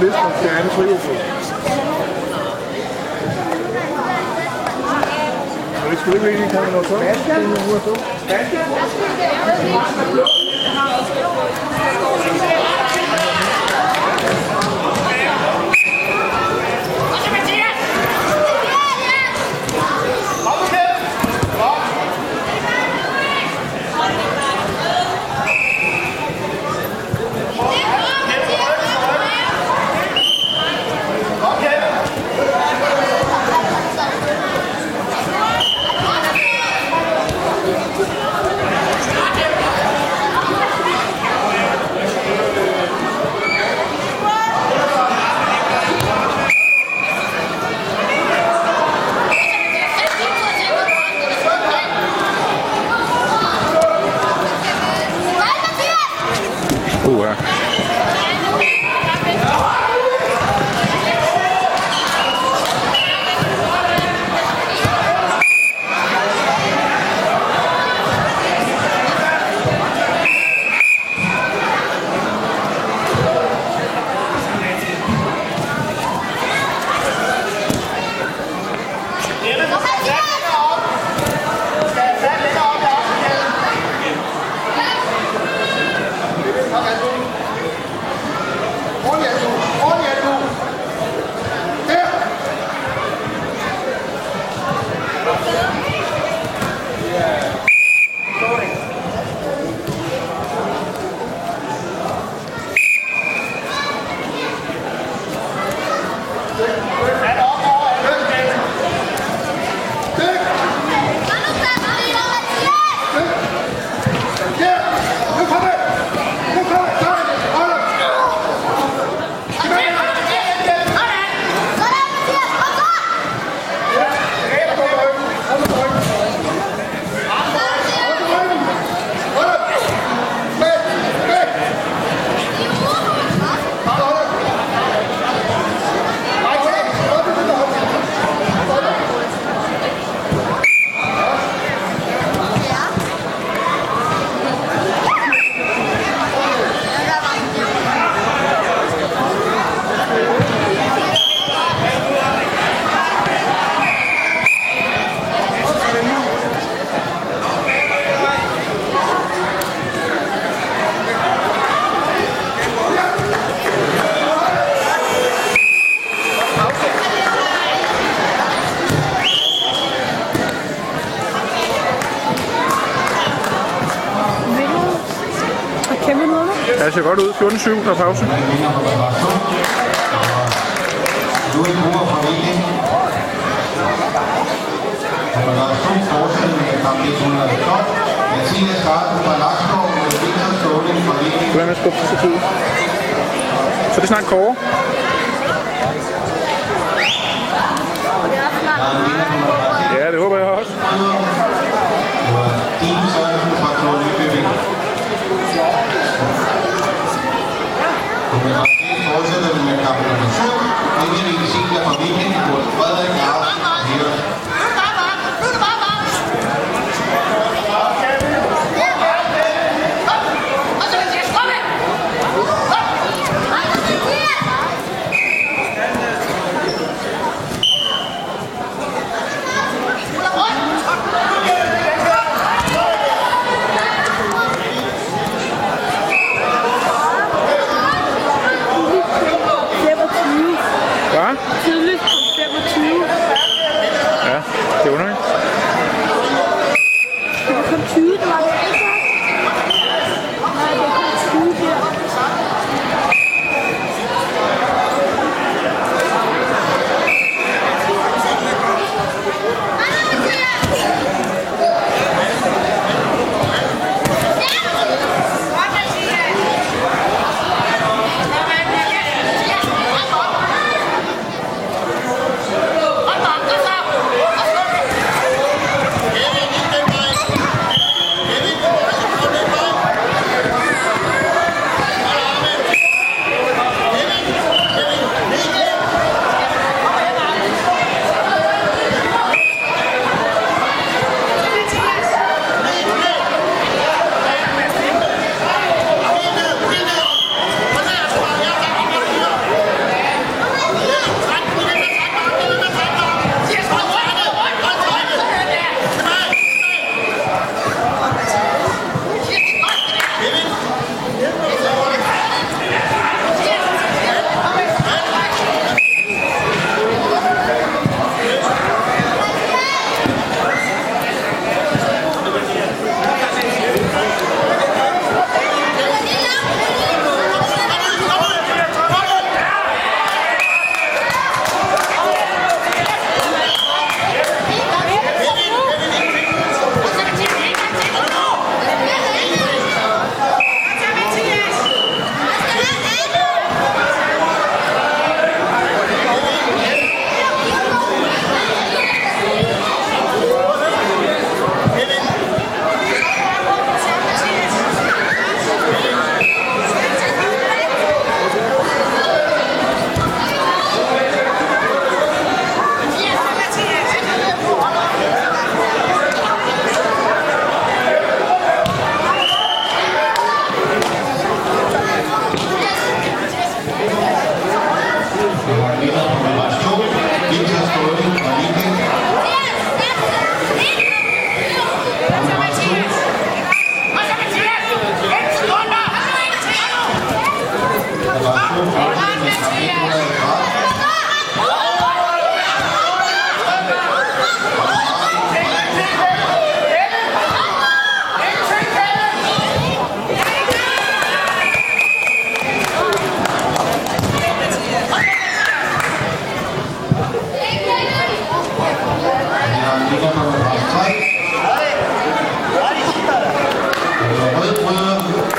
Listen, er en frihedsråd. Skal du ikke lige komme noget så? Ja, det er noget så. Uha. Det ser godt ud. 14-7, der er pause. Du er bror fra Viking. 2 fortsætter med kamp 112. Mathias Garten fra Lakskov og Victor Ståling fra Viking. Med at skubbe til tid. Så er det snart Kåre. Ja, det håber jeg også. Most of them met after this. So maybe we'll seek the permission to go further and ask